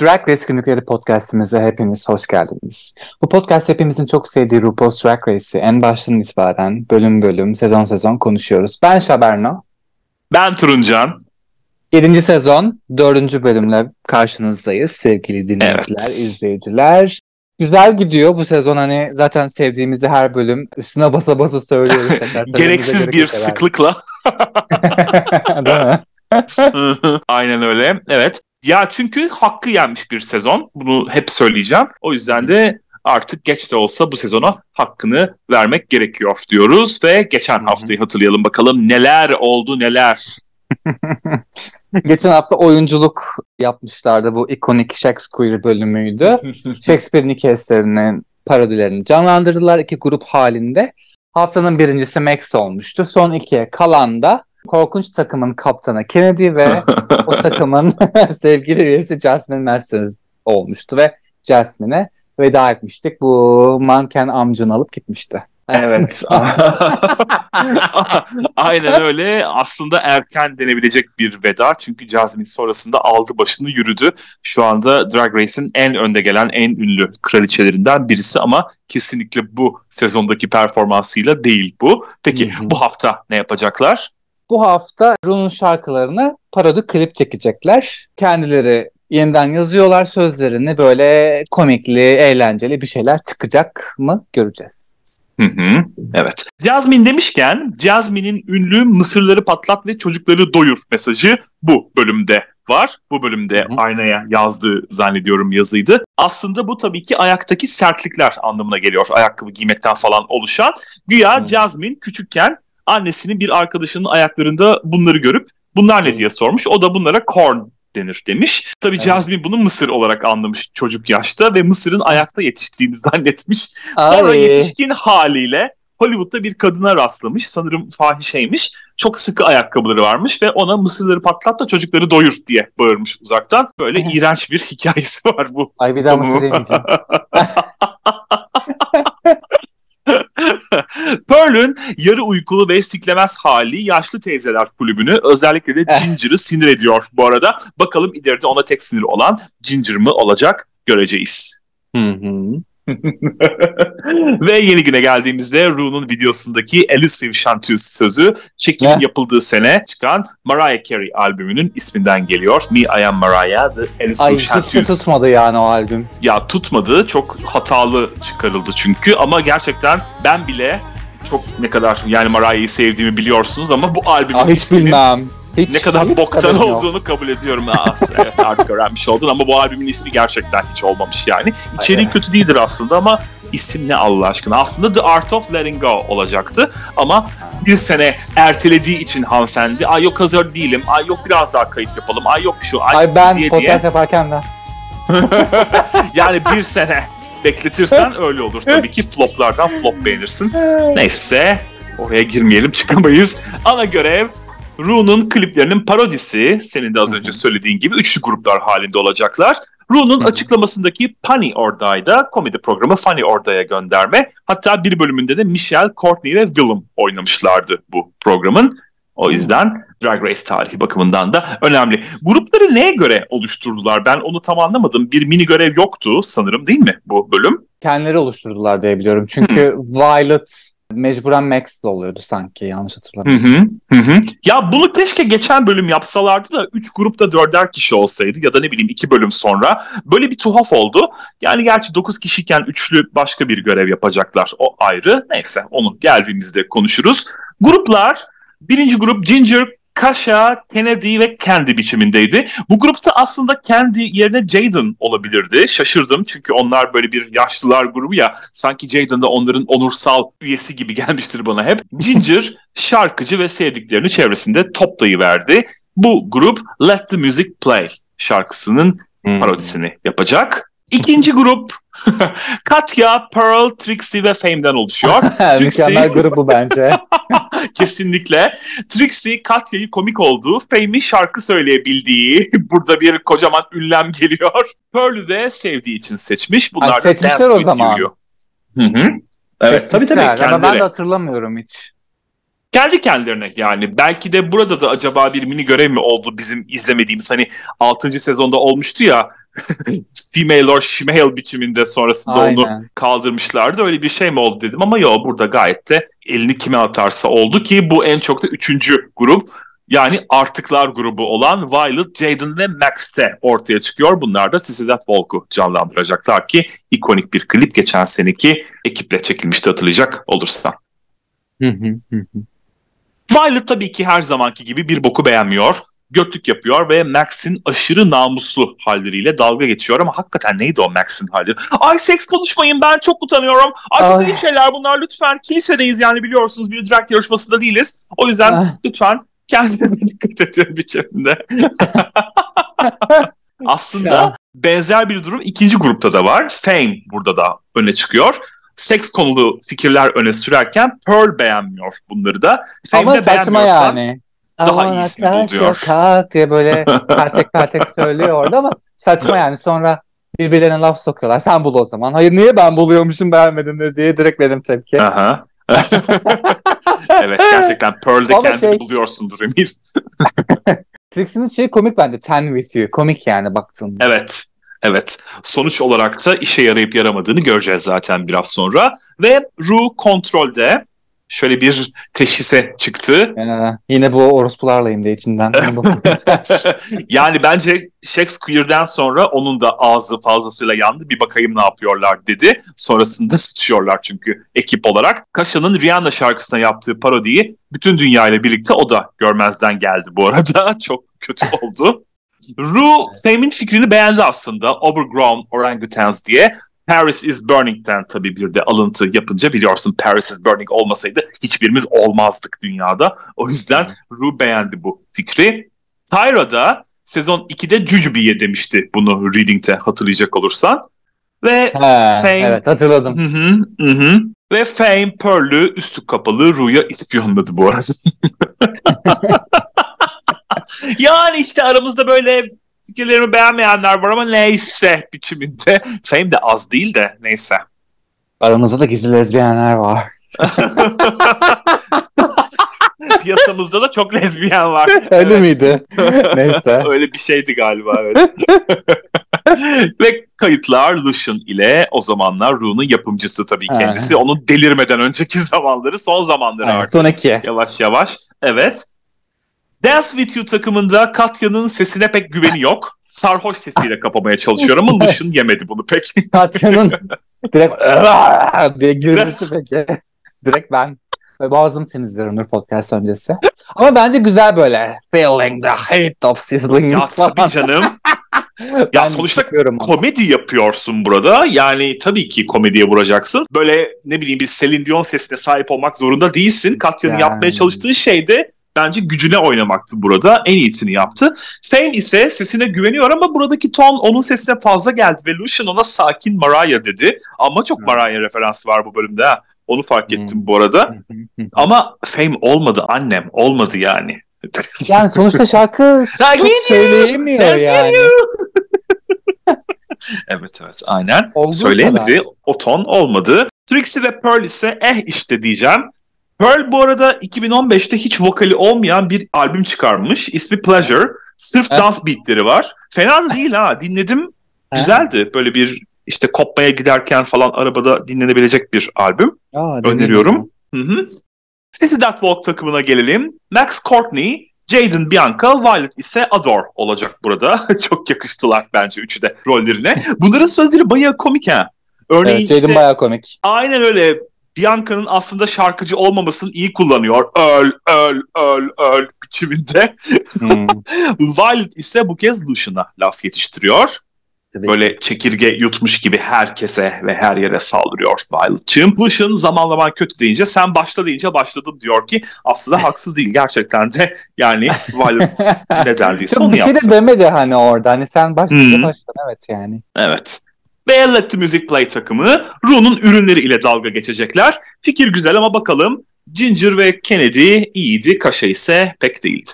Drag Race Günlükleri podcastimize hepiniz hoş geldiniz. Bu podcast hepimizin çok sevdiği RuPaul's Drag Race'i en baştan itibaren bölüm bölüm, sezon sezon konuşuyoruz. Ben Şaberno. Ben Turuncan. 7. sezon 4. bölümle karşınızdayız sevgili dinleyiciler, evet. izleyiciler. Güzel gidiyor bu sezon hani zaten sevdiğimizi her bölüm üstüne basa basa söylüyoruz. Gereksiz bir sıklıkla. Değil mi? Aynen öyle. Evet. Ya çünkü hakkı yenmiş bir sezon. Bunu hep söyleyeceğim. O yüzden de artık geç de olsa bu sezona hakkını vermek gerekiyor diyoruz ve geçen haftayı hatırlayalım bakalım neler oldu neler. Geçen hafta oyunculuk yapmışlardı. Bu ikonik Shakespeare bölümüydü. Shakespeare'in iki eserinin parodilerini canlandırdılar iki grup halinde. Haftanın birincisi Max olmuştu. Son ikiye kalan da korkunç takımın kaptanı Kennedy ve o takımın sevgili üyesi Jasmine Masters olmuştu ve Jasmine'e veda etmiştik. Bu manken amcını alıp gitmişti. Evet. Aynen öyle. Aslında erken denebilecek bir veda. Çünkü Jasmine sonrasında aldı başını yürüdü. Şu anda Drag Race'in en önde gelen, en ünlü kraliçelerinden birisi ama kesinlikle bu sezondaki performansıyla değil bu. Peki bu hafta ne yapacaklar? Bu hafta Rune'un şarkılarını parodi klip çekecekler. Kendileri yeniden yazıyorlar sözlerini böyle komikli, eğlenceli bir şeyler çıkacak mı göreceğiz. Hı hı, evet. Jasmine demişken Jasmine'in ünlü Mısırları patlat ve çocukları doyur mesajı bu bölümde var. Bu bölümde hı hı. aynaya yazdığı zannediyorum yazıydı. Aslında bu tabii ki ayaktaki sertlikler anlamına geliyor. Ayakkabı giymekten falan oluşan. Güya hı. Jasmine küçükken annesinin bir arkadaşının ayaklarında bunları görüp bunlar ne diye sormuş. O da bunlara corn denir demiş. Tabii evet. Jasmine bunu Mısır olarak anlamış çocuk yaşta ve Mısır'ın ayakta yetiştiğini zannetmiş. Sonra Ay. yetişkin haliyle Hollywood'da bir kadına rastlamış. Sanırım fahişeymiş. Çok sıkı ayakkabıları varmış ve ona mısırları patlat da çocukları doyur diye bağırmış uzaktan. Böyle iğrenç bir hikayesi var bu. Ay bir daha mısır yemeyeceğim. Pearl'ün yarı uykulu ve siklemez hali yaşlı teyzeler kulübünü özellikle de eh. Ginger'ı sinir ediyor bu arada. Bakalım ileride ona tek sinir olan Ginger mı olacak göreceğiz. Hı hı. Ve yeni güne geldiğimizde Rune'un videosundaki Elusive Chanteuse sözü çekimin yeah. yapıldığı sene çıkan Mariah Carey albümünün isminden geliyor. Me I Am Mariah The Elusive Ay, Chanteuse. Hiç tutmadı yani o albüm. Ya tutmadı. Çok hatalı çıkarıldı çünkü ama gerçekten ben bile çok ne kadar yani Mariah'yı sevdiğimi biliyorsunuz ama bu albümün Aa, hiç bilmem. Hiç, ne kadar hiç boktan olduğunu yok. kabul ediyorum. Aa, evet artık öğrenmiş oldun ama bu albümün ismi gerçekten hiç olmamış yani. İçeriği Aynen. kötü değildir aslında ama isim ne Allah aşkına? Aslında The Art of Letting Go olacaktı ama bir sene ertelediği için hanımefendi ay yok hazır değilim, ay yok biraz daha kayıt yapalım, ay yok şu, ay, ay ben diye podcast diye. yaparken de. yani bir sene bekletirsen öyle olur. Tabii ki floplardan flop beğenirsin. Neyse oraya girmeyelim çıkamayız. Ana görev Rune'un kliplerinin parodisi senin de az önce söylediğin gibi üçlü gruplar halinde olacaklar. Rune'un açıklamasındaki Funny or Die'da komedi programı Funny or Die'ye gönderme. Hatta bir bölümünde de Michelle, Courtney ve Willem oynamışlardı bu programın. O yüzden Drag Race tarihi bakımından da önemli. Grupları neye göre oluşturdular? Ben onu tam anlamadım. Bir mini görev yoktu sanırım değil mi bu bölüm? Kendileri oluşturdular diye biliyorum. Çünkü Violet mecburen Max'de oluyordu sanki yanlış hatırlamıyorum. Hı hı, hı. Ya bunu keşke geçen bölüm yapsalardı da 3 grupta dörder kişi olsaydı ya da ne bileyim 2 bölüm sonra. Böyle bir tuhaf oldu. Yani gerçi 9 kişiyken üçlü başka bir görev yapacaklar. O ayrı. Neyse onu geldiğimizde konuşuruz. Gruplar birinci grup Ginger, Kasha, Kennedy ve Candy biçimindeydi. Bu grupta aslında Candy yerine Jaden olabilirdi. Şaşırdım çünkü onlar böyle bir yaşlılar grubu ya. Sanki Jaden de onların onursal üyesi gibi gelmiştir bana hep. Ginger şarkıcı ve sevdiklerini çevresinde toplayıverdi. Bu grup Let the Music Play şarkısının hmm. parodisini yapacak. İkinci grup Katya, Pearl, Trixie ve Fame'den oluşuyor. Trixie... Mükemmel grup bu bence. Kesinlikle. Trixie, Katya'yı komik olduğu, Fame'i şarkı söyleyebildiği, burada bir kocaman ünlem geliyor. Pearl'ü de sevdiği için seçmiş. Bunlar Ay, da Dance o zaman. Hı hı. Evet tabii tabii. Kendileri. Ama ben de hatırlamıyorum hiç. Geldi kendilerine yani. Belki de burada da acaba bir mini görev mi oldu bizim izlemediğimiz hani 6. sezonda olmuştu ya female or shemale biçiminde sonrasında Aynen. onu kaldırmışlardı. Öyle bir şey mi oldu dedim ama yok burada gayet de elini kime atarsa oldu ki bu en çok da üçüncü grup. Yani artıklar grubu olan Violet, Jaden ve Max'te ortaya çıkıyor. Bunlar da Sissy That Walk'u canlandıracaklar ki ikonik bir klip geçen seneki ekiple çekilmişti hatırlayacak olursan. Violet tabii ki her zamanki gibi bir boku beğenmiyor. Götlük yapıyor ve Max'in aşırı namuslu halleriyle dalga geçiyor ama hakikaten neydi o Max'in halleri? Ay seks konuşmayın ben çok utanıyorum. Ay çok iyi şeyler bunlar lütfen. Kilisedeyiz yani biliyorsunuz bir drag yarışmasında değiliz. O yüzden Ay. lütfen kendinize dikkat edin biçimde. Aslında ya. benzer bir durum ikinci grupta da var. Fame burada da öne çıkıyor seks konulu fikirler öne sürerken Pearl beğenmiyor bunları da. Fame Ama saçma yani. Daha iyisini buluyor. Kalk diye böyle kaltek kaltek söylüyor orada ama saçma yani sonra birbirlerine laf sokuyorlar. Sen bul o zaman. Hayır niye ben buluyormuşum beğenmedin diye direkt benim tepki. Aha. evet gerçekten Pearl'de Ama kendini şey... buluyorsundur Emir. Trixie'nin şeyi komik bence. Ten with you. Komik yani baktığında. Evet. Evet. Sonuç olarak da işe yarayıp yaramadığını göreceğiz zaten biraz sonra. Ve Ru kontrolde şöyle bir teşhise çıktı. Ee, yine bu orospularlayım diye içinden. yani bence Shakespeare'den sonra onun da ağzı fazlasıyla yandı. Bir bakayım ne yapıyorlar dedi. Sonrasında sıçıyorlar çünkü ekip olarak. Kaşa'nın Rihanna şarkısına yaptığı parodiyi bütün dünya ile birlikte o da görmezden geldi bu arada. Çok kötü oldu. Ru Fame'in fikrini beğendi aslında. Overgrown Orangutans diye. Paris is Burning'den tabii bir de alıntı yapınca biliyorsun Paris is Burning olmasaydı hiçbirimiz olmazdık dünyada. O yüzden Ru beğendi bu fikri. Tyra da sezon 2'de Jujubee demişti bunu Reading'te hatırlayacak olursan. Ve He, Fame... Evet hatırladım. Hı hı, hı hı. Ve Fame Pearl'ü üstü kapalı Ru'ya ispiyonladı bu arada. yani işte aramızda böyle fikirlerimi beğenmeyenler var ama neyse biçiminde. Fame de az değil de neyse. Aramızda da gizli lezbiyenler var. Piyasamızda da çok lezbiyen var. Öyle evet. miydi? Neyse. Öyle bir şeydi galiba evet. Ve kayıtlar Lucian ile o zamanlar Rune'un yapımcısı tabii kendisi. Onun delirmeden önceki zamanları son zamanları artık. Son iki. Yavaş yavaş. Evet. Dance With You takımında Katya'nın sesine pek güveni yok. Sarhoş sesiyle kapamaya çalışıyor ama Lucian yemedi bunu pek. Katya'nın direkt diye girmesi peki. Direkt ben boğazım temizliyorum Nur Podcast öncesi. Ama bence güzel böyle. Feeling the hate of sizzling. Ya tabii canım. ya sonuçta komedi yapıyorsun burada. Yani tabii ki komediye vuracaksın. Böyle ne bileyim bir Celine Dion sesine sahip olmak zorunda değilsin. Katya'nın yani. yapmaya çalıştığı şey de bence gücüne oynamaktı burada. En iyisini yaptı. Fame ise sesine güveniyor ama buradaki ton onun sesine fazla geldi ve Lucian ona sakin Mariah dedi. Ama çok Mariah referansı var bu bölümde ha. Onu fark ettim bu arada. ama Fame olmadı annem. Olmadı yani. yani sonuçta şarkı çok söyleyemiyor yani. evet evet aynen. Olduğu Söyleyemedi. Kadar. O ton olmadı. Trixie ve Pearl ise eh işte diyeceğim. Pearl bu arada 2015'te hiç vokali olmayan bir albüm çıkarmış. İsmi Pleasure. Sırf dans beatleri var. Fena da değil ha. Dinledim. Güzeldi. Böyle bir işte kopmaya giderken falan arabada dinlenebilecek bir albüm. Aa, Öneriyorum. Hı hı. That Walk takımına gelelim. Max Courtney, Jaden Bianca, Violet ise Adore olacak burada. Çok yakıştılar bence üçü de rollerine. Bunların sözleri bayağı komik ha. Örneğin evet, Jaden işte, bayağı komik. Aynen öyle. Bianca'nın aslında şarkıcı olmamasını iyi kullanıyor. Öl, öl, öl, öl biçiminde. Hmm. Violet ise bu kez Lucian'a laf yetiştiriyor. Tabii. Böyle çekirge yutmuş gibi herkese ve her yere saldırıyor Violet'cığım. Lucian zaman zaman kötü deyince sen başla deyince başladım diyor ki aslında haksız değil gerçekten de yani Violet ne derdiyse onu yaptı. Bir şey de demedi hani orada hani sen başlayınca hmm. evet yani. Evet ve Let the Music Play takımı Ru'nun ürünleri ile dalga geçecekler. Fikir güzel ama bakalım Ginger ve Kennedy iyiydi, Kaşa ise pek değildi.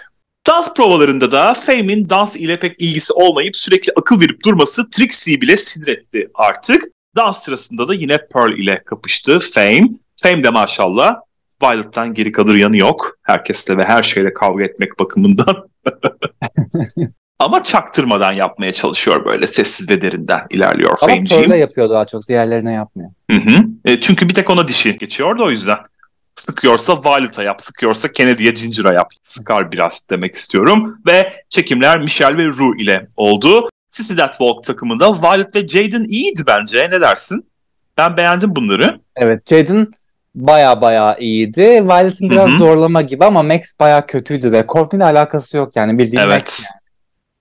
Dans provalarında da Fame'in dans ile pek ilgisi olmayıp sürekli akıl verip durması Trixie'yi bile sinir etti artık. Dans sırasında da yine Pearl ile kapıştı Fame. Fame de maşallah Violet'tan geri kalır yanı yok. Herkesle ve her şeyle kavga etmek bakımından. Ama çaktırmadan yapmaya çalışıyor böyle sessiz ve derinden ilerliyor Ama Fame'ciğim. Pearl'e yapıyor daha çok. Diğerlerine yapmıyor. Hı hı. E, çünkü bir tek ona dişi geçiyordu o yüzden. Sıkıyorsa Violet'a yap, sıkıyorsa Kennedy'ye Ginger'a yap. Sıkar biraz demek istiyorum. Ve çekimler Michelle ve Rue ile oldu. Sissy That Walk takımında Violet ve Jaden iyiydi bence. Ne dersin? Ben beğendim bunları. Evet Jaden baya baya iyiydi. Violet'in biraz Hı hı. zorlama gibi ama Max baya kötüydü ve Courtney'le alakası yok yani bildiğin Evet. Max.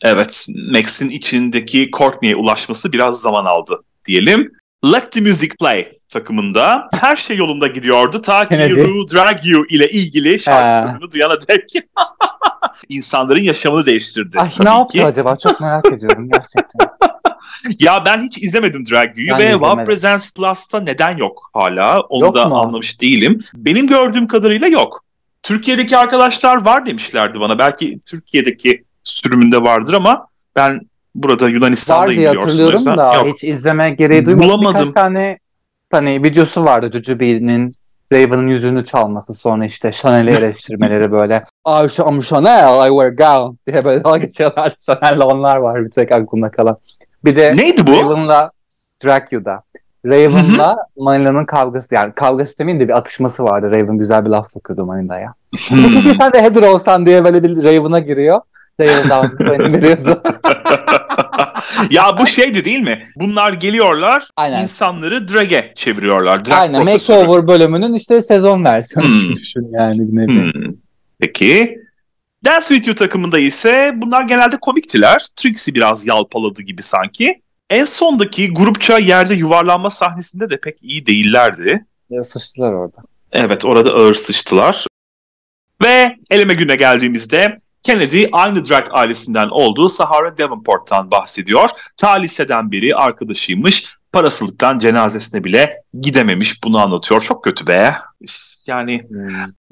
Evet, Max'in içindeki Courtney'e ulaşması biraz zaman aldı diyelim. Let the Music Play takımında her şey yolunda gidiyordu. Ta ki. Rue Drag You ile ilgili şarkı Ha. sözünü duyana dek insanların yaşamını değiştirdi. Ay tabii ne yaptı ki. acaba? Çok merak ediyorum gerçekten. Ya ben hiç izlemedim Drag You'yu ve Wow. Presents Plus'ta neden yok hala? Onu Yok da mu? anlamış değilim. Benim gördüğüm kadarıyla yok. Türkiye'deki arkadaşlar var demişlerdi bana. Belki Türkiye'deki sürümünde vardır ama ben burada Var Yunanistan'dayım diye hatırlıyorum yüzden da yok. hiç izleme gereği duymadım. Bulamadım. Birkaç tane hani videosu vardı Jujubee Raven'ın yüzünü çalması sonra işte Chanel'i eleştirmeleri böyle I am Chanel, I wear gowns diye böyle dalga geçiyorlar. Chanel'le onlar var bir tek aklımda kalan. Bir de Neydi bu? Raven'la Dracu'da. Raven'la Manila'nın kavgası yani kavgası demeyeyim de bir atışması vardı. Raven güzel bir laf sokuyordu Manila'ya. Keşke sen de header olsan diye böyle bir Raven'a giriyor. Daha veriyordu. ya bu şeydi değil mi? Bunlar geliyorlar, Aynen. insanları drag'e çeviriyorlar. Drag Aynen profesörü. Makeover bölümünün işte sezon versiyonu Hmm. düşün yani bir nevi. Hmm. Peki. Dance With You takımında ise bunlar genelde komiktiler. Trixie biraz yalpaladı gibi sanki. En sondaki grupça yerde yuvarlanma sahnesinde de pek iyi değillerdi. Ya sıçtılar orada. Evet orada ağır sıçtılar. Ve eleme güne geldiğimizde Kennedy aynı drag ailesinden olduğu Sahara Davenport'tan bahsediyor. Ta liseden biri arkadaşıymış. Parasızlıktan cenazesine bile gidememiş. Bunu anlatıyor. Çok kötü be. Yani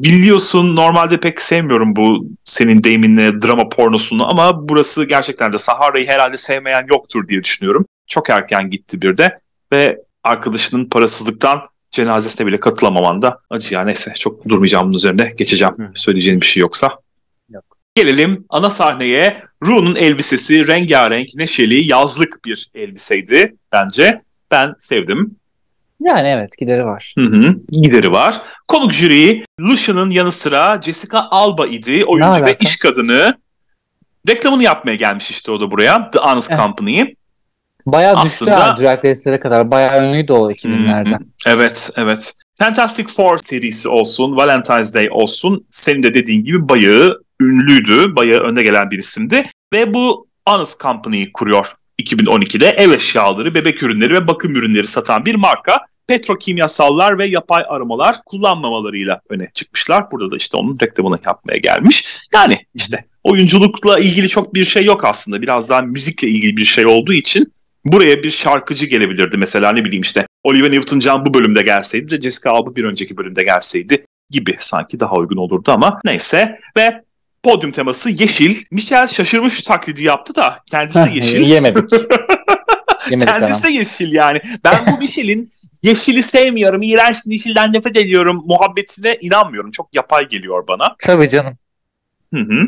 biliyorsun normalde pek sevmiyorum bu senin deyiminle drama pornosunu ama burası gerçekten de Sahara'yı herhalde sevmeyen yoktur diye düşünüyorum. Çok erken gitti bir de ve arkadaşının parasızlıktan cenazesine bile katılamaman da acı ya neyse çok durmayacağım bunun üzerinde geçeceğim Hı. söyleyeceğin bir şey yoksa. Gelelim ana sahneye. Ru'nun elbisesi rengarenk, neşeli, yazlık bir elbiseydi bence. Ben sevdim. Yani evet gideri var. Hı hı, gideri var. Konuk jüri Lucian'ın yanı sıra Jessica Alba idi. Oyuncu ve iş kadını. Reklamını yapmaya gelmiş işte o da buraya. The Honest Eh. Company. Bayağı düştü Aslında- ha Drag Race'lere kadar. Bayağı ünlüydü o 2000'lerde. Hı hı. Evet, evet. Fantastic Four serisi olsun, Valentine's Day olsun. Senin de dediğin gibi bayağı ünlüydü. Bayağı önde gelen bir isimdi. Ve bu Honest Company'yi kuruyor 2012'de. Ev eşyaları, bebek ürünleri ve bakım ürünleri satan bir marka. Petrokimyasallar ve yapay aromalar kullanmamalarıyla öne çıkmışlar. Burada da işte onun reklamını yapmaya gelmiş. Yani işte oyunculukla ilgili çok bir şey yok aslında. Biraz daha müzikle ilgili bir şey olduğu için buraya bir şarkıcı gelebilirdi mesela ne bileyim işte Olivia Newton-John bu bölümde gelseydi de Jessica Alba bir önceki bölümde gelseydi gibi sanki daha uygun olurdu ama neyse ve podyum teması yeşil. Michelle şaşırmış taklidi yaptı da kendisi de yeşil. Yemedik. Yemedik kendisi de yeşil yani. Ben bu Michelle'in yeşili sevmiyorum, iğrenç yeşilden nefret ediyorum muhabbetine inanmıyorum. Çok yapay geliyor bana. Tabii canım. Hı hı.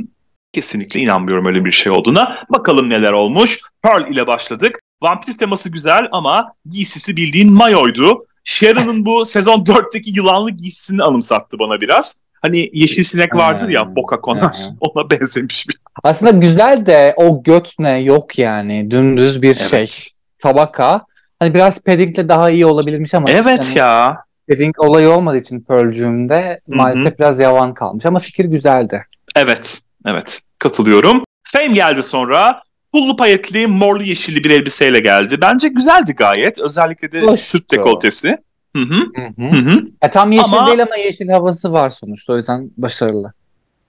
Kesinlikle inanmıyorum öyle bir şey olduğuna. Bakalım neler olmuş. Pearl ile başladık. Vampir teması güzel ama giysisi bildiğin mayoydu. Sharon'ın bu sezon 4'teki yılanlı giysisini anımsattı bana biraz. Hani yeşil sinek vardır ya Hmm. boka konar. Hı. Ona benzemiş bir. Aslında güzel de o göt ne yok yani. Dümdüz bir şey. Evet. Tabaka. Hani biraz paddingle daha iyi olabilirmiş ama Evet hani ya. padding olayı olmadığı için Pearl'cüğümde maalesef biraz yavan kalmış ama fikir güzeldi. Evet. Evet. Katılıyorum. Fame geldi sonra. Pullu payetli, morlu yeşilli bir elbiseyle geldi. Bence güzeldi gayet. Özellikle de Hoştu. sırt dekoltesi. Hı hı. Hı hı. Hı hı. Ya tam yeşil Ama- değil ama yeşil havası var sonuçta o yüzden başarılı.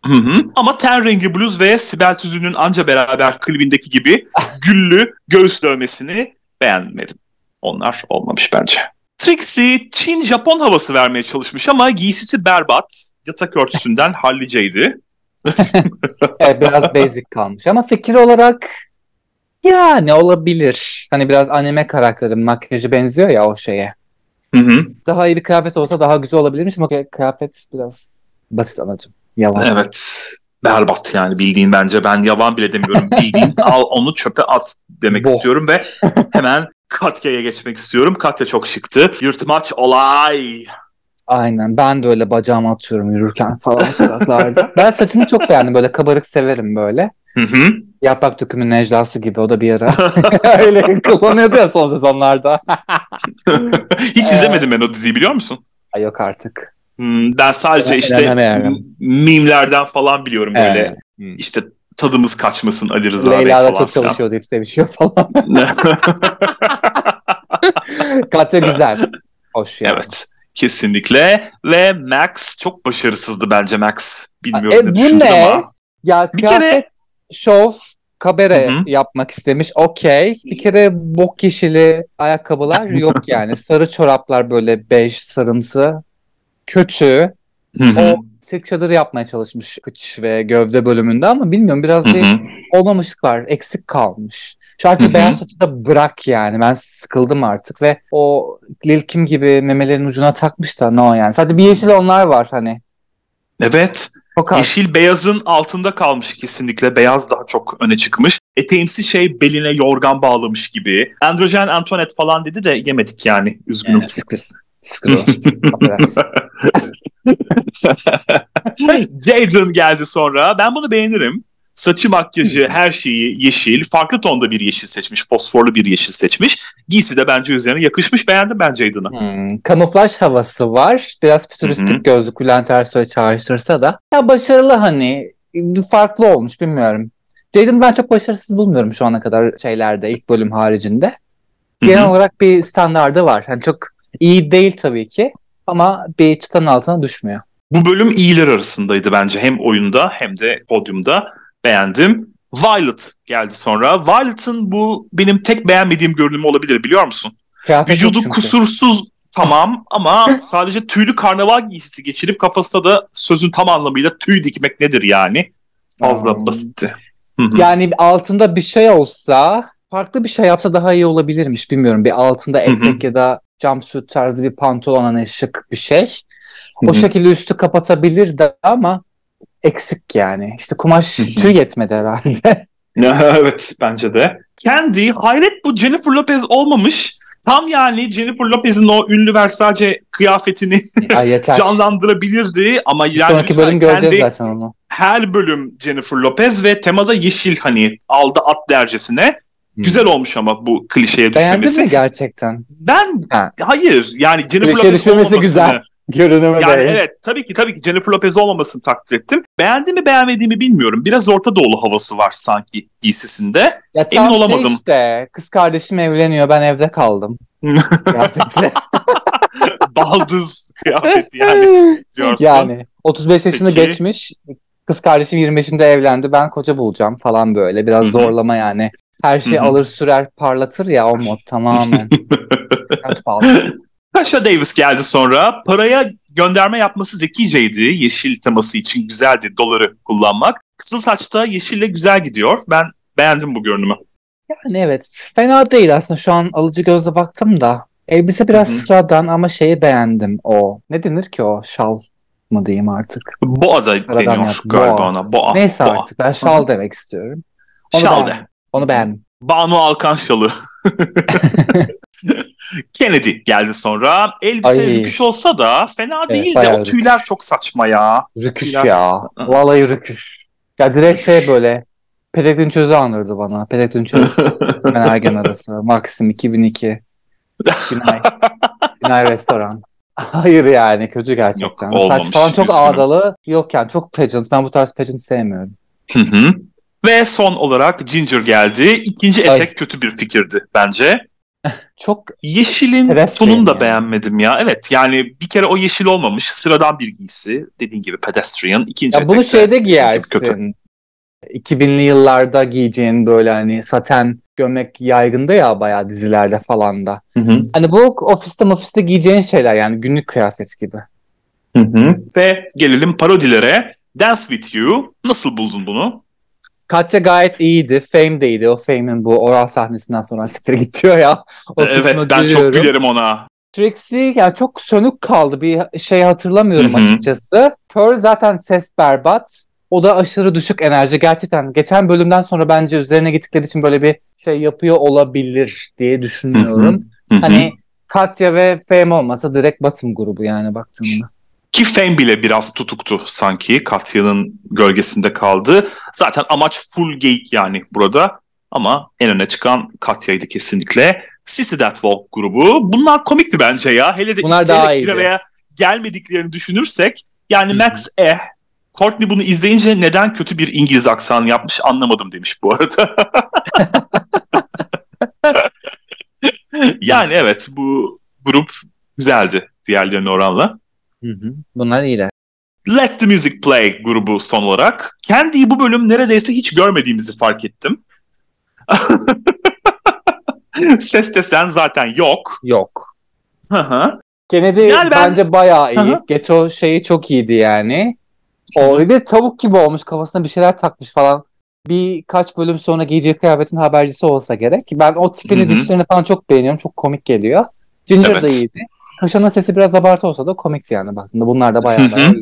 Hı hı. Ama ten rengi bluz ve Sibel Tüzün'ün anca beraber klibindeki gibi güllü göğüs dövmesini beğenmedim. Onlar olmamış bence. Trixie Çin Japon havası vermeye çalışmış ama giysisi berbat. Yatak örtüsünden halliceydi. Evet biraz basic kalmış ama fikir olarak yani olabilir. Hani biraz anime karakterin makyajı benziyor ya o şeye. Hı hı. Daha iyi bir kıyafet olsa daha güzel olabilirmiş ama kıyafet biraz basit anacığım. Yalan. Evet. berbat yani bildiğin bence ben yalan bile demiyorum. Bildiğin al onu çöpe at demek Boh. istiyorum ve hemen Katya'ya geçmek istiyorum. Katya çok şıktı. Yırtmaç olay. Aynen ben de öyle bacağımı atıyorum yürürken falan sokaklarda. ben saçını çok beğendim böyle kabarık severim böyle. Hı hı. Yaprak dökümü Neclası gibi o da bir ara öyle kullanıyordu ya son sezonlarda. Hiç izlemedim ben o diziyi biliyor musun? Ay yok artık. Hmm, Ben sadece Ben işte m- mimlerden falan biliyorum böyle. Evet. Hmm. İşte tadımız kaçmasın Ali Rıza Bey Leyla da falan çok filan. çalışıyor deyip sevişiyor falan. Katya güzel. Hoş yani. evet. Kesinlikle. Ve Max çok başarısızdı bence Max. Bilmiyorum E, ne bu ne? ama. Ya Bir kıyafet kere- şov kabere Hı hı. yapmak istemiş. Okey. Bir kere bok yeşili ayakkabılar yok yani. Sarı çoraplar böyle bej sarımsı. Kötü. Hı hı. O silk çadır yapmaya çalışmış kıç ve gövde bölümünde ama bilmiyorum biraz Hı bir olmamışlık var. Eksik kalmış. Şu artık beyaz saçı da bırak yani. Ben sıkıldım artık ve o Lil Kim gibi memelerin ucuna takmış da no yani. Sadece bir yeşil onlar var hani. Evet. Az. Yeşil beyazın altında kalmış kesinlikle. Beyaz daha çok öne çıkmış. Eteğimsi şey beline yorgan bağlamış gibi. Androjen Antoinette falan dedi de yemedik yani. Üzgünüm. Evet, sıkırsın. O. Jaden geldi sonra. Ben bunu beğenirim. Saçı, makyajı, her şeyi yeşil. Farklı tonda bir yeşil seçmiş. Fosforlu bir yeşil seçmiş. Giysi de bence üzerine yakışmış. Beğendim ben Jaden'ı. Hmm, kamuflaj havası var. Biraz fütüristik Hı hı. gözlük Bülent Ersoy çağrıştırsa da. Ya başarılı hani. Farklı olmuş bilmiyorum. Jaden ben çok başarısız bulmuyorum şu ana kadar şeylerde ilk bölüm haricinde. Genel hı. olarak bir standardı var. Yani çok iyi değil tabii ki ama bir çıtanın altına düşmüyor. Bu bölüm iyiler arasındaydı bence. Hem oyunda hem de podyumda. Beğendim. Violet geldi sonra. Violet'ın bu benim tek beğenmediğim görünümü olabilir biliyor musun? Kıyafet Vücudu kusursuz tamam ama sadece tüylü karnaval giysisi geçirip kafasına da sözün tam anlamıyla tüy dikmek nedir yani? Fazla Hmm. basitti. Yani altında bir şey olsa farklı bir şey yapsa daha iyi olabilirmiş bilmiyorum. Bir altında etek ya da jumpsuit tarzı bir pantolon hani şık bir şey. O şekilde üstü kapatabilir de ama eksik yani. İşte kumaş tüy yetmedi herhalde. evet bence de. Candy hayret bu Jennifer Lopez olmamış. Tam yani Jennifer Lopez'in o ünlü Versace kıyafetini Ay canlandırabilirdi ama yani sonraki bölüm göreceğiz zaten onu. her bölüm Jennifer Lopez ve temada yeşil hani aldı at dercesine. Güzel olmuş ama bu klişeye Beğendin düşmemesi. mi gerçekten? Ben Ha. hayır yani Jennifer Klişeye Lopez olmamasını. güzel. Görünümü Yani değil. evet tabii ki tabii ki Jennifer Lopez olmamasını takdir ettim. Beğendiğimi beğenmediğimi bilmiyorum. Biraz Orta Doğulu havası var sanki giysisinde. Ya emin tam şey olamadım. işte kız kardeşim evleniyor ben evde kaldım. Baldız kıyafeti yani diyorsun. Yani 35 yaşını Peki. geçmiş. Kız kardeşim 25'inde evlendi. Ben koca bulacağım falan böyle. Biraz Hı hı. zorlama yani. Her şeyi alır sürer parlatır ya o mod tamamen. Kaç pahalı. Tasha Davis geldi sonra. Paraya gönderme yapması zekiceydi. Yeşil teması için güzeldi doları kullanmak. Kızıl saçta yeşille güzel gidiyor. Ben beğendim bu görünümü. Yani evet fena değil aslında şu an alıcı gözle baktım da. Elbise biraz Hı hı. sıradan ama şeyi beğendim o. Ne denir ki o şal mı diyeyim artık. Boğa da Sıradan deniyor yaptım. galiba Boğa. ona. Boğa. Neyse boğa. artık ben şal demek istiyorum. Onu Şal de. beğendim. Onu beğendim. Banu Alkan şalı. Kennedy geldi sonra. Elbise Ay. rüküş olsa da fena Evet, değil de o tüyler çok saçma ya. Rüküş Ya. ya. Vallahi rüküş. Ya direkt şey böyle Pellegrin Çöz'ü andırdı bana. Pellegrin Çöz. Ben Ergen arası. Maxim 2002. Günay. Günay Restoran. Hayır yani kötü gerçekten. Yok, olmamış, Saç falan çok üzgünüm. ağdalı. Yok yani çok pageant. Ben bu tarz pageant sevmiyorum. Hı hı. Ve son olarak Ginger geldi. İkinci Ay. etek kötü bir fikirdi bence. Çok Yeşilin Pedestrian tonunu da yani. beğenmedim ya. Evet yani bir kere o yeşil olmamış. Sıradan bir giysi. Dediğin gibi pedestrian. İkinci ya bunu şeyde giyersin. kötü. 2000'li yıllarda giyeceğin böyle hani saten gömlek yaygındı ya bayağı dizilerde falan da. Hı hı. Hani bu ofiste ofiste giyeceğin şeyler yani günlük kıyafet gibi. Hı hı. Ve gelelim parodilere. Dance With You. Nasıl buldun bunu? Katya gayet iyiydi. Fame de iyiydi. O Fame'in bu oral sahnesinden sonra siktir gidiyor ya. O evet ben gülüyorum. çok gülerim ona. Trixie yani çok sönük kaldı. Bir şey hatırlamıyorum Hı hı. açıkçası. Pearl zaten ses berbat. O da aşırı düşük enerji. Gerçekten geçen bölümden sonra bence üzerine gittikleri için böyle bir şey yapıyor olabilir diye düşünüyorum. Hı hı. Hani Katya ve Fame olmasa direkt Batım grubu yani baktığımda. Ki Fame bile biraz tutuktu sanki. Katya'nın gölgesinde kaldı. Zaten amaç full geyik yani burada. Ama en öne çıkan Katya'ydı kesinlikle. Sissy That Walk grubu. Bunlar komikti bence ya. Hele de Bunlar isteyerek bir araya gelmediklerini düşünürsek. Yani Hı hı. Max eh. Courtney bunu izleyince neden kötü bir İngiliz aksanı yapmış anlamadım demiş bu arada. yani evet bu grup güzeldi diğerlerine oranla. Hı hı. Bunlar iyiler. Let the Music Play grubu son olarak. Candy'yi bu bölüm neredeyse hiç görmediğimizi fark ettim. Ses desen zaten yok. Yok. Hı hı. Kennedy Yani ben- bence bayağı iyi. Geto şeyi çok iyiydi yani. O bir de tavuk gibi olmuş kafasına bir şeyler takmış falan. Birkaç bölüm sonra giyeceği kıyafetin habercisi olsa gerek. Ben o tipini Hı hı. dişlerini falan çok beğeniyorum. Çok komik geliyor. Ginger da Evet. iyiydi. Kaşanın sesi biraz abartı olsa da komikti yani baktığında. Bunlar da bayağı bayağı.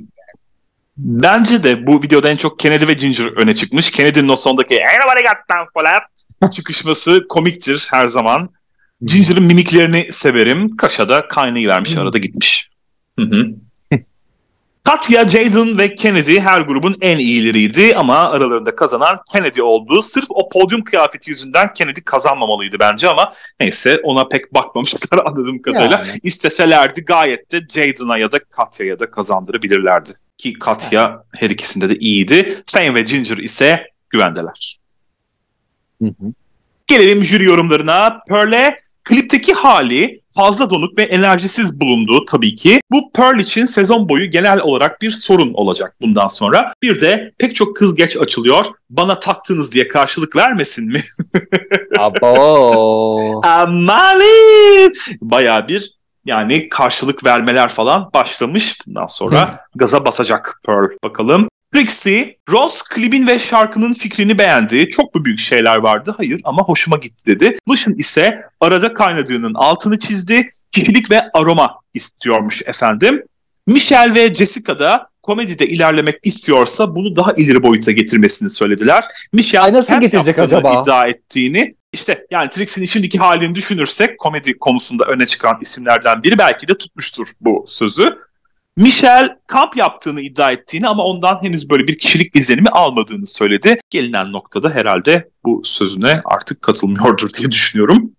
Bence de bu videoda en çok Kennedy ve Ginger öne çıkmış. Kennedy'nin o sondaki "Ain't nobody got time for that" çıkışması komiktir her zaman. Ginger'ın mimiklerini severim. Kaşa da kaynayı vermiş arada gitmiş. Hı hı. Katya, Jaden ve Kennedy her grubun en iyileriydi ama aralarında kazanan Kennedy oldu. Sırf o podyum kıyafeti yüzünden Kennedy kazanmamalıydı bence ama neyse ona pek bakmamışlar anladığım kadarıyla. Yani. İsteselerdi gayet de Jaden'a ya da Katya'ya da kazandırabilirlerdi. Ki Katya her ikisinde de iyiydi. Fame ve Ginger ise güvendeler. Hı hı. Gelelim jüri yorumlarına. Pearl'e klipteki hali fazla donuk ve enerjisiz bulundu tabii ki. Bu Pearl için sezon boyu genel olarak bir sorun olacak bundan sonra. Bir de pek çok kız geç açılıyor. Bana taktınız diye karşılık vermesin mi? Abo. Amali! Bayağı bir yani karşılık vermeler falan başlamış. Bundan sonra gaza basacak Pearl bakalım. Trixie, Ross klibin ve şarkının fikrini beğendi. Çok mu büyük şeyler vardı? Hayır ama hoşuma gitti dedi. Lucian ise arada kaynadığının altını çizdi. Kişilik ve aroma istiyormuş efendim. Michelle ve Jessica da komedide ilerlemek istiyorsa bunu daha ileri boyuta getirmesini söylediler. Michelle nasıl getirecek acaba? iddia ettiğini işte yani Trixie'nin şimdiki halini düşünürsek komedi konusunda öne çıkan isimlerden biri belki de tutmuştur bu sözü. Michelle kamp yaptığını iddia ettiğini ama ondan henüz böyle bir kişilik izlenimi almadığını söyledi. Gelinen noktada herhalde bu sözüne artık katılmıyordur diye düşünüyorum.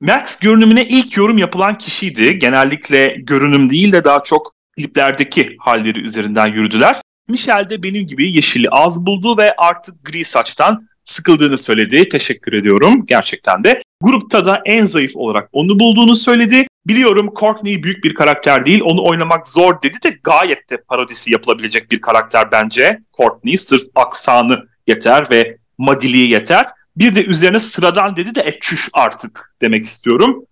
Max görünümüne ilk yorum yapılan kişiydi. Genellikle görünüm değil de daha çok kliplerdeki halleri üzerinden yürüdüler. Michelle de benim gibi yeşili az buldu ve artık gri saçtan sıkıldığını söyledi. Teşekkür ediyorum gerçekten de. Grupta da en zayıf olarak onu bulduğunu söyledi. Biliyorum Courtney büyük bir karakter değil. Onu oynamak zor dedi de gayet de parodisi yapılabilecek bir karakter bence. Courtney sırf aksanı yeter ve madiliği yeter. Bir de üzerine sıradan dedi de etçüş artık demek istiyorum.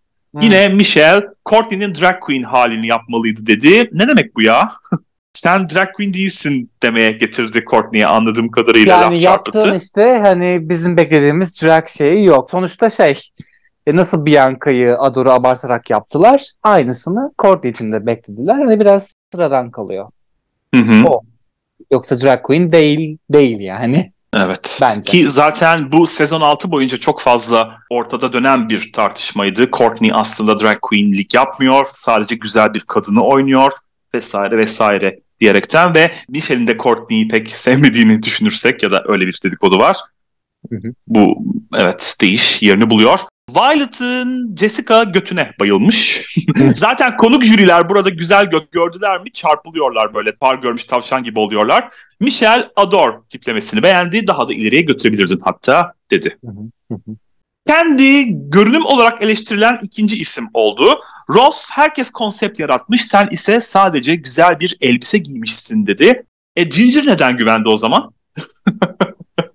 Yine Michelle Courtney'nin drag queen halini yapmalıydı dedi. Ne demek bu ya? Sen drag queen değilsin demeye getirdi Courtney'e anladığım kadarıyla yani laf yaptığın çarpıttı. işte hani bizim beklediğimiz drag şeyi yok. Sonuçta şey e, nasıl Bianca'yı Ador'u abartarak yaptılar. Aynısını Courtney için de beklediler. Hani biraz sıradan kalıyor. Hı hı. O. Yoksa drag queen değil değil yani. Evet. Bence. Ki zaten bu sezon 6 boyunca çok fazla ortada dönen bir tartışmaydı. Courtney aslında drag queenlik yapmıyor. Sadece güzel bir kadını oynuyor vesaire vesaire diyerekten ve Michelle'in de Courtney'yi pek sevmediğini düşünürsek ya da öyle bir dedikodu var. Hı hı. Bu evet değiş yerini buluyor. Violet'ın Jessica götüne bayılmış. Zaten konuk jüriler burada güzel göt gördüler mi çarpılıyorlar böyle par görmüş tavşan gibi oluyorlar. Michelle Ador tiplemesini beğendi. Daha da ileriye götürebilirdin hatta dedi. Hı, hı hı. Kendi görünüm olarak eleştirilen ikinci isim oldu. Ross herkes konsept yaratmış sen ise sadece güzel bir elbise giymişsin dedi. E Ginger neden güvendi o zaman?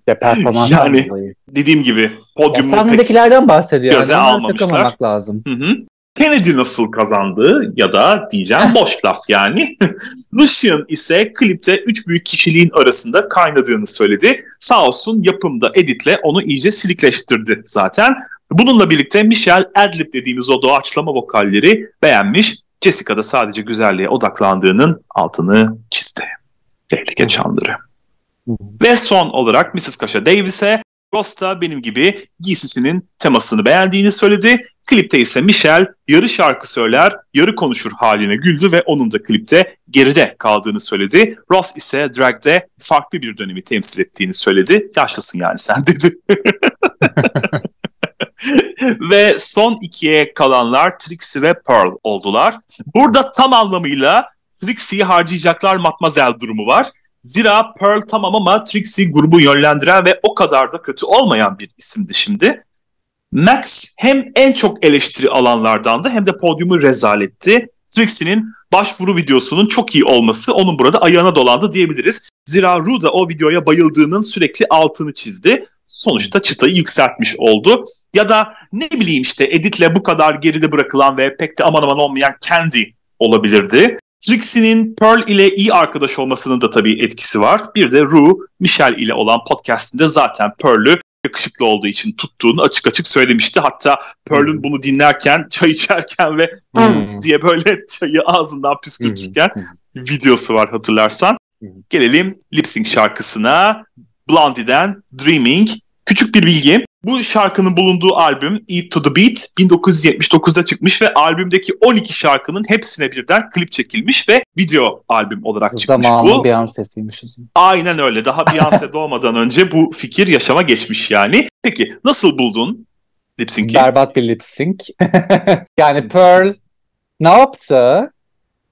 Ya performans Yani, dolayı. Dediğim gibi Ya podyumu pek bahsediyor. göze yani. Almamışlar. lazım. Hı hı. Kennedy nasıl kazandı ya da diyeceğim boş laf yani. Lucian ise klipte üç büyük kişiliğin arasında kaynadığını söyledi. Sağ olsun yapımda editle onu iyice silikleştirdi zaten. Bununla birlikte Michelle Adlib dediğimiz o doğaçlama vokalleri beğenmiş. Jessica da sadece güzelliğe odaklandığının altını çizdi. Tehlike çanları. Ve son olarak Mrs. Kaşa Davis'e Ross da benim gibi giysisinin temasını beğendiğini söyledi. Klipte ise Michelle yarı şarkı söyler, yarı konuşur haline güldü ve onun da klipte geride kaldığını söyledi. Ross ise drag'de farklı bir dönemi temsil ettiğini söyledi. Yaşlısın yani sen dedi. ve son ikiye kalanlar Trixie ve Pearl oldular. Burada tam anlamıyla Trixie'yi harcayacaklar matmazel durumu var. Zira Pearl tamam ama Trixie grubu yönlendiren ve o kadar da kötü olmayan bir isimdi şimdi. Max hem en çok eleştiri alanlardandı hem de podyumu rezaletti. Trixie'nin başvuru videosunun çok iyi olması onun burada ayağına dolandı diyebiliriz. Zira Ru da o videoya bayıldığının sürekli altını çizdi. Sonuçta çıtayı yükseltmiş oldu. Ya da ne bileyim işte editle bu kadar geride bırakılan ve pek de aman aman olmayan Candy olabilirdi. Trixie'nin Pearl ile iyi arkadaş olmasının da tabii etkisi var. Bir de Ru, Michelle ile olan podcastinde zaten Pearl'ü yakışıklı olduğu için tuttuğunu açık açık söylemişti. Hatta Pearl'ün hmm. bunu dinlerken, çay içerken ve hmm. diye böyle çayı ağzından püskürtürken hmm. videosu var hatırlarsan. Hmm. Gelelim lip sync şarkısına. Blondie'den Dreaming. Küçük bir bilgi. Bu şarkının bulunduğu albüm Eat to the Beat 1979'da çıkmış ve albümdeki 12 şarkının hepsine birden klip çekilmiş ve video albüm olarak çıkmış Zamanın bu. Beyoncé'siymiş Aynen öyle. Daha Beyoncé doğmadan önce bu fikir yaşama geçmiş yani. Peki nasıl buldun lip sync'i? Berbat bir lip sync. yani Pearl ne yaptı?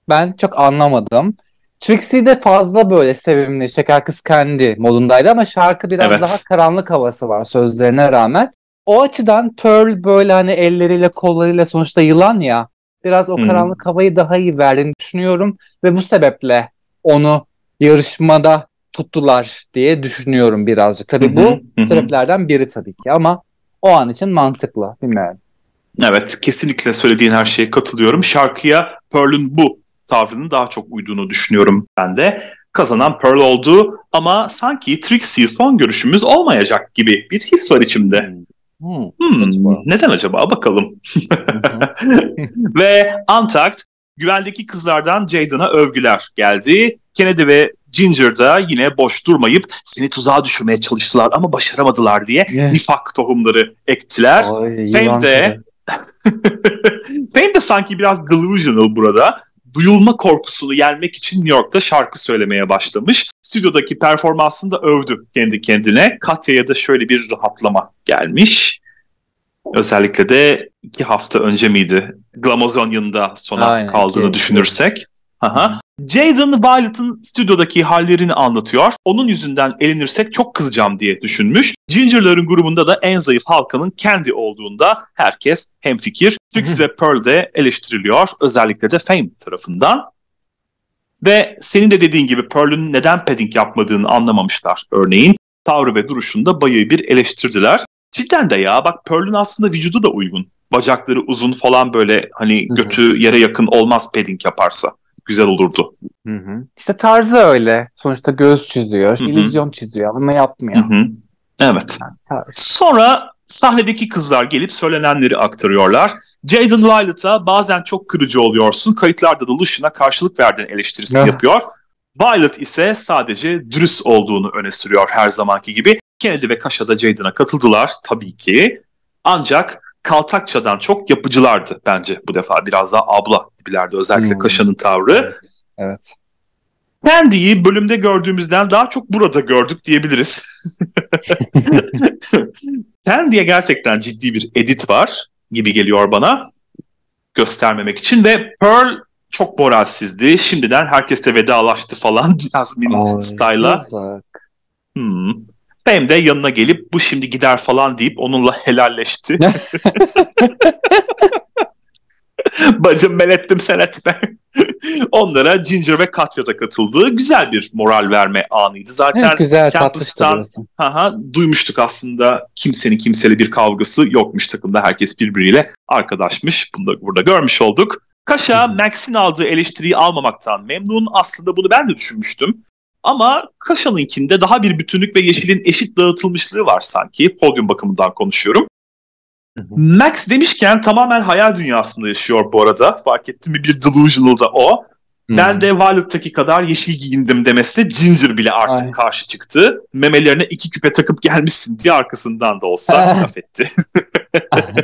Ben çok anlamadım. Trixie de fazla böyle sevimli, şeker kız kendi modundaydı ama şarkı biraz evet. daha karanlık havası var sözlerine rağmen. O açıdan Pearl böyle hani elleriyle kollarıyla sonuçta yılan ya biraz o hmm. karanlık havayı daha iyi verdiğini düşünüyorum ve bu sebeple onu yarışmada tuttular diye düşünüyorum birazcık. Tabii bu sebeplerden biri tabii ki ama o an için mantıklı bilmiyorum. Evet kesinlikle söylediğin her şeye katılıyorum. Şarkıya Pearl'ün bu tavrının daha çok uyduğunu düşünüyorum ben de. Kazanan Pearl oldu ama sanki Trixie son görüşümüz olmayacak gibi bir his var içimde. Hmm. Hmm, acaba? neden acaba? Bakalım. ve Antact güvendeki kızlardan Jaden'a övgüler geldi. Kennedy ve Ginger da yine boş durmayıp seni tuzağa düşürmeye çalıştılar ama başaramadılar diye yeah. nifak tohumları ektiler. Fame de Fame de sanki biraz delusional burada duyulma korkusunu yenmek için New York'ta şarkı söylemeye başlamış. Stüdyodaki performansını da övdü kendi kendine. Katya'ya da şöyle bir rahatlama gelmiş. Özellikle de iki hafta önce miydi? Glamazonian'da sona Aynen, kaldığını düşünürsek. Aha. Jaden Violet'ın stüdyodaki hallerini anlatıyor. Onun yüzünden elinirsek çok kızacağım diye düşünmüş. Ginger'ların grubunda da en zayıf halkanın kendi olduğunda herkes hemfikir. Trix ve Pearl de eleştiriliyor. Özellikle de Fame tarafından. Ve senin de dediğin gibi Pearl'ün neden padding yapmadığını anlamamışlar örneğin. Tavrı ve duruşunda bayağı bir eleştirdiler. Cidden de ya bak Pearl'ün aslında vücudu da uygun. Bacakları uzun falan böyle hani götü yere yakın olmaz padding yaparsa güzel olurdu. Hı hı. İşte tarzı öyle. Sonuçta göz çiziyor, hı. illüzyon çiziyor ama yapmıyor. Hı hı. Evet. Yani, Sonra sahnedeki kızlar gelip söylenenleri aktarıyorlar. Jaden Violet'a bazen çok kırıcı oluyorsun. Kayıtlarda da Lucian'a karşılık verdiğin eleştirisini yapıyor. Violet ise sadece dürüst olduğunu öne sürüyor her zamanki gibi. Kennedy ve Kaşa da Jaden'a katıldılar tabii ki. Ancak Kaltakça'dan çok yapıcılardı bence bu defa. Biraz daha abla gibilerdi özellikle hmm. Kaşa'nın tavrı. Evet. evet. Bölümde gördüğümüzden daha çok burada gördük diyebiliriz. Candy'ye gerçekten ciddi bir edit var gibi geliyor bana göstermemek için ve Pearl çok moralsizdi. Şimdiden herkesle vedalaştı falan Jasmine style'a. Hmm. Hem de yanına gelip bu şimdi gider falan deyip onunla helalleşti. Bacım ben ettim sen etme. Onlara Ginger ve Katya da katıldı. Güzel bir moral verme anıydı. Zaten evet, güzel, Tempest'tan aha, duymuştuk aslında kimsenin kimseyle bir kavgası yokmuş takımda. Herkes birbiriyle arkadaşmış. Bunu da burada görmüş olduk. Kaşa Max'in aldığı eleştiriyi almamaktan memnun. Aslında bunu ben de düşünmüştüm. Ama Kaşa'nınkinde daha bir bütünlük ve yeşilin eşit dağıtılmışlığı var sanki. Podyum bakımından konuşuyorum. Max demişken tamamen hayal dünyasında yaşıyor bu arada. Fark ettim mi bir delusional da o. Hmm. Ben de Violet'taki kadar yeşil giyindim demesine Ginger bile artık Ay. karşı çıktı. Memelerine iki küpe takıp gelmişsin diye arkasından da olsa laf etti.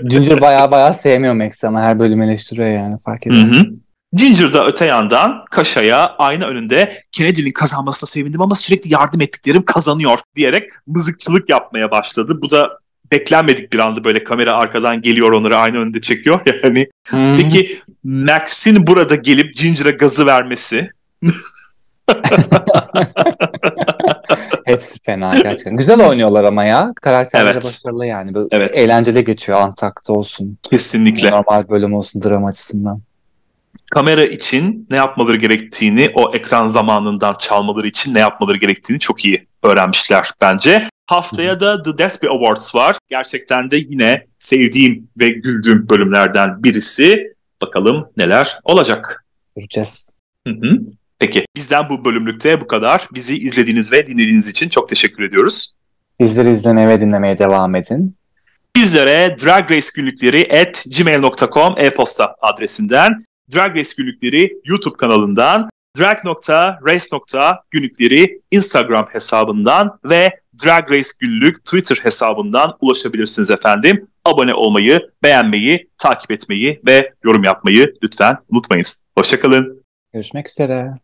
Ginger baya baya sevmiyor Max ama her bölüm eleştiriyor yani fark ediyorum. Ginger da öte yandan Kaşa'ya ayna önünde Kennedy'nin kazanmasına sevindim ama sürekli yardım ettiklerim kazanıyor diyerek mızıkçılık yapmaya başladı. Bu da beklenmedik bir anda böyle kamera arkadan geliyor onları aynı önünde çekiyor yani. Hmm. Peki Max'in burada gelip Ginger'a gazı vermesi Hepsi fena gerçekten. Güzel oynuyorlar ama ya. Karakterleri evet. başarılı yani. Böyle evet. Eğlenceli geçiyor Antak'ta olsun. Kesinlikle. Normal bölüm olsun drama açısından. Kamera için ne yapmaları gerektiğini, o ekran zamanından çalmaları için ne yapmaları gerektiğini çok iyi öğrenmişler bence. Haftaya da The Despi Awards var. Gerçekten de yine sevdiğim ve güldüğüm bölümlerden birisi. Bakalım neler olacak. Göreceğiz. Hı hı. Peki bizden bu bölümlükte bu kadar. Bizi izlediğiniz ve dinlediğiniz için çok teşekkür ediyoruz. Bizleri izlemeye ve dinlemeye devam edin. Bizlere Drag Race günlükleri at gmail.com e-posta adresinden, Drag Race günlükleri YouTube kanalından, drag.race.günlükleri Instagram hesabından ve Drag Race günlük Twitter hesabından ulaşabilirsiniz efendim. Abone olmayı, beğenmeyi, takip etmeyi ve yorum yapmayı lütfen unutmayınız. Hoşçakalın. Görüşmek üzere.